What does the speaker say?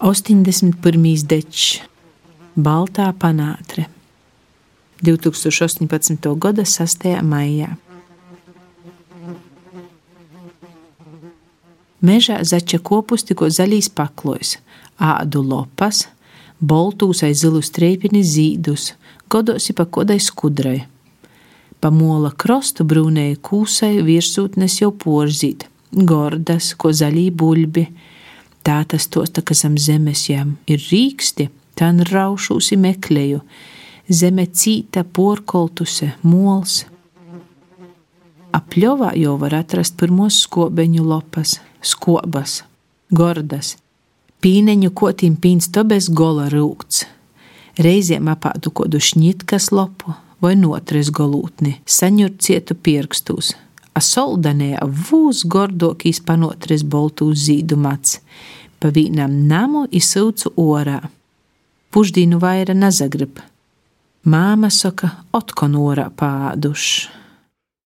81. dečs, Baltā panātre, 2018. gada 6. maijā. Mežā zača kopus tikko zaļīs paklojas, ādu lopas, boltūs aiz zilu streipini zīdus, godosi pa kodai skudrai. Pa mola krostu brūnēja kūsai virsūtnes jau porzīt, gordas, ko zaļī buļbi. Tā tas tosta, ka zem zemes jām ir rīksti, tan raušūsi meklēju, zeme cīta porkoltuse, mols. Apļovā jau var atrast pirmos skobeņu lopas, skobas, gordas, pīneņu kotīm pīns tobes gola rūkts. Reizēm apātu kodu šņitkas lopu vai notres golūtni, saņur cietu pirkstus. A soldanē vūs gordokīs panotres boltū zīdu mats, pa vīnam namu izsūcu orā. Pušdīnu vaira nazagrib. Māma saka, otkon orā pāduši.